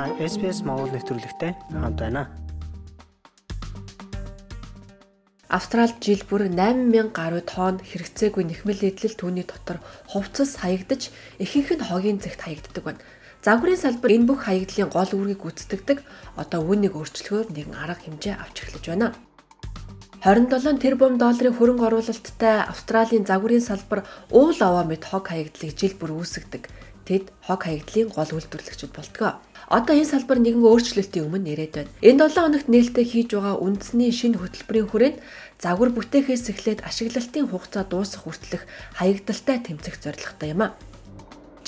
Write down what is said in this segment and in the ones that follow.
Та SBS Монгол нэвтрүүлэгтэй хамт байна. Австралид жил бүр 8000 гаруй тонн хэрэгцээгүй нэхмэл эдлэл түүний дотор хувцас хаягдаж ихэнх нь хогийн зэгт хаягддаг байна. Загварын салбар энэ бүх хаягдлын гол үүргийг гүйцэтгэдэг одоо үүнийг өөрчлөхөөр нэгэн арга хэмжээ авч эхлэж байна. 27 тэрбум долларын хөрөнгө оруулалттай Австралийн загварын салбар уул аваа мэт хог хаягдлыг жил бүр үүсгдэг. Тэд хог хаягдлын гол үйлдвэрлэгчид болтгоо. Одоо энэ салбар нэгэн өөрчлөлтийн өмнө нэрээд байна. Энэ 7 хоногт нээлттэй хийж байгаа үндэсний шинэ хөтөлбөрийн хүрээнд загвар бүтээхээс эхлээд ашиглалтын хугацаа дуусах хүртэлх хаягдaltaй тэмцэх зорилготой юм а.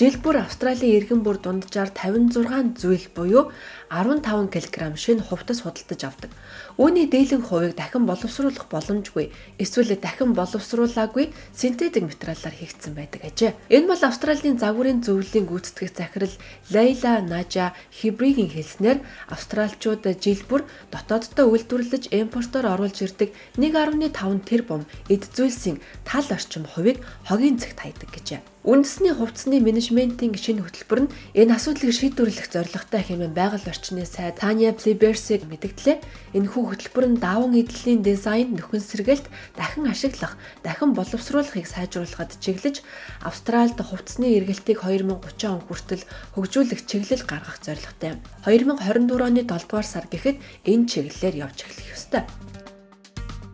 Жил бүр Австралийн иргэн бүр дунджаар 56 зүйл буюу 15 кг шинэ хувцас худалдаж авдаг. Үүний дээлэн хувийг дахин боловсруулах боломжгүй эсвэл дахин боловсруулаагүй синтетик материалаар хийгдсэн байдаг ажээ. Энэ бол Австралийн загварын зөвлөлийн гүйцэтгэх захирал Лейла Нажа Хибригийн хэлснээр австралчууд жил бүр дотооддоо үйлдвэрлэж импортоор оруулж ирдэг 1.5 тэрбум эд зүйлсийн тал орчим хувийг хогийн цэгт хайдаг гэжээ. Үндэсний хувцсны менежментийн шинэ хөтөлбөр нь энэ асуудлыг шийдвэрлэх зорилготой хэмээн байгаль орчны сайд Таня Плиберсиг мэдгдлээ. Энэхүү хөтөлбөр нь даван эдлийн дизайн нөхөн сэргэлт дахин ашиглах, дахин боловсруулахыг сайжруулахад чиглэж Австральд хувцсны эргэлтийг 2030 он хүртэл хөгжүүлэх чиглэл гаргах зорилготой. 2024 оны 7 дугаар сар гэхэд энэ чиглэлээр явж эхлэх ёстой.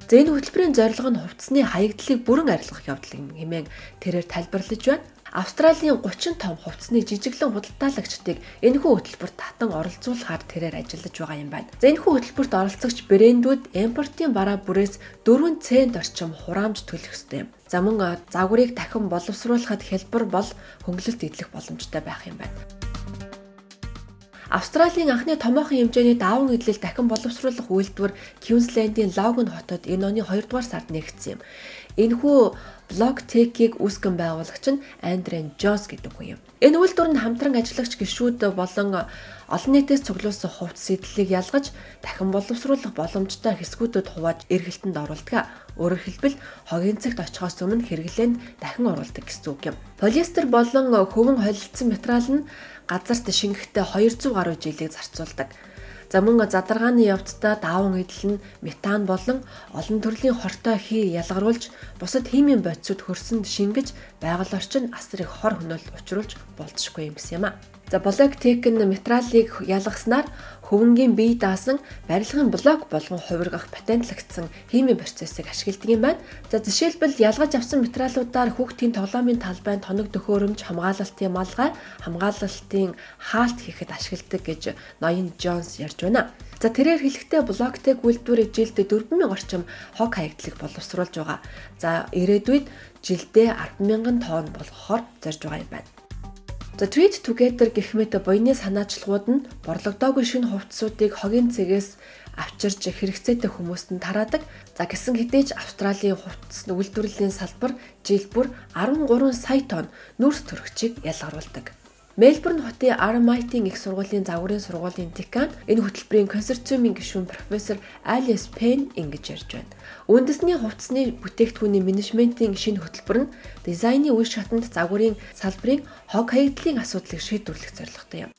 За энэ хөтөлбөрийн зорилго нь хувцсны хаягдлыг бүрэн арилгах явдал юм хэмээн тэрээр тайлбарлаж байна. Австралийн 30 том хувцсны жижиглэн худалдаалагчдыг энэхүү хөтөлбөрт татан оролцуулахаар тэрээр ажиллаж байгаа юм байна. За энэхүү хөтөлбөрт оролцогч брэндүүд импортын бараа бүрээс 4 цент орчим хураамж төлөх ёстой юм. За мөн загварыг дахин боловсруулахад хялбар бол хөнгөлөлт идэх боломжтой байх юм байна. Австралийн анхны томоохон хэмжээний даван эдлэл дахин боловсруулах үйлдвэр Queensland-ийн Logan хотод энэ оны 2 дугаар сард нэгдсэн юм. Энэхүү BlockTech-ийг үүсгэн байгуулагч нь Андрен Джонс гэдэг хүн юм. Энэ үйлдвэр нь хамтран ажиллагч гишүүд болон олон нийтээс цуглуулсан хувц сэтлийг ялгаж дахин боловсруулах боломжтой хэсгүүдэд хувааж эргэлтэнд оруулдаг. Өөрөөр хэлбэл хогийн цагт очихоос өмнө хэрэглээнд дахин оруулдаг гэсэн үг юм. Полиэстер болон хөвөн холилдсон материал нь газарт шингэхдээ 200 гаруй жилийг зарцуулдаг. За мөн задаргааны явцдаа даван эдэл нь метан болон олон төрлийн хортой хий ялгаруулж бусад химийн бодисууд хөрсөнд шингэж байгаль орчин асар их хор хөнөөлт учруулж болцсохгүй юм гэсэн юм а. За Block-Tech нь материалыг ялгаснаар хөвөнгийн бие даасан барилгын блок болгон хувиргах патентлагдсан химийн процессыг ашигладаг юм байна. За жишээлбэл ялгаж авсан материалуудаар хүүхдийн тоглоомын талбайд тоног төхөөрөмж, хамгаалалтын малгай, хамгаалалтын хаалт хийхэд ашигладаг гэж ноён Джонс ярьж байна. За тэрээр хэлэхдээ Block-Tech үйлдвэрийг жилдээ 4000 орчим хог хаягдлыг боловсруулж байгаа. За ирээдүйд жилдээ 100000 тонн болгохоор зорж байгаа юм байна. За Treat Together гэх мэт буйны санаачлагууд нь борлогдоогүй шинэ хувцсуудыг хогийн цэгээс авчирж хэрэгцээтэй хүмүүст нь тараадаг. За гисэн хэдийч Австралийн хувцс үйлдвэрлэлийн салбар жил бүр 13 сая тонн нүрс төрөгчийг ялгаруулдаг. Мельбурн хотын RMIT-ийн их сургуулийн загварын сургуулийн декан энэ хөтөлбөрийн консорциумын гишүүн профессор Алис Пен ингэж ярьж байна. Үндэсний хувцсны бүтээгдэхүүний менежментийн шинэ хөтөлбөр нь дизайны үе шатанд загварын салбарын хог хаягдлын асуудлыг шийдвэрлэх зорилготой юм.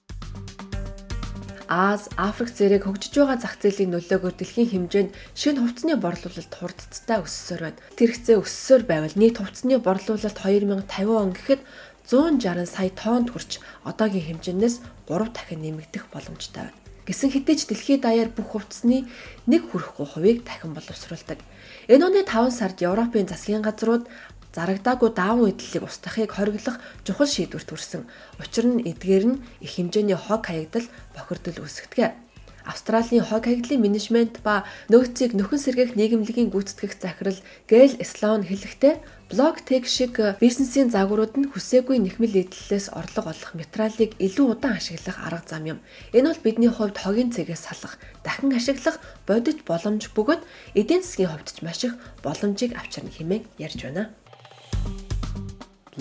Аз, Африк зэрэг хөгжиж байгаа зах зээлийн нөлөөгөөр дэлхийн хэмжээнд шинэ хувцсны борлуулалт хурдцтай өссөөр байна. Тэрхцээ өссөөр байвал нийт хувцсны борлуулалт 2050 он гэхэд 160 сая тоннд хүрч одоогийн хэмжээнээс 3 дахин нэмэгдэх боломжтой байна. Гэсэн хэдий ч дэлхийд даяар бүх хувцсны нэг хүрэхгүй хувийг дахин боловсруулдаг. Энэ оны 5 сард Европын засгийн газрууд зарагдаагүй даавн эдлэлийг устгахыг хориглох чухал шийдвэрт хүрсэн. Учир нь эдгээр нь их хэмжээний хог хаягдал бохирдол үүсгэдэг. Австралийн хог хаягдлын менежмент ба нөөцийг нөхөн сэргээх нийгэмлэгийн гүйцэтгэх захирал Гэл Слоун хэлэхдээ Блок тег шиг бизнесийн загварууд нь хүсээгүй нэхмэл эдлэлээс орлого олох материалыг илүү удаан ашиглах арга зам юм. Энэ бол бидний хувьд хогийн цэгээс салах, дахин ашиглах бодит боломж бөгөөд эдийн засгийн хувьд ч маш их боломжийг авчирна хэмээн ярьж байна.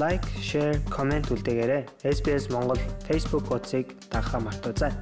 Лайк, share, comment үлдээгээрэй. SBS Монгол Facebook хуудсыг дагахаа мартаоцай.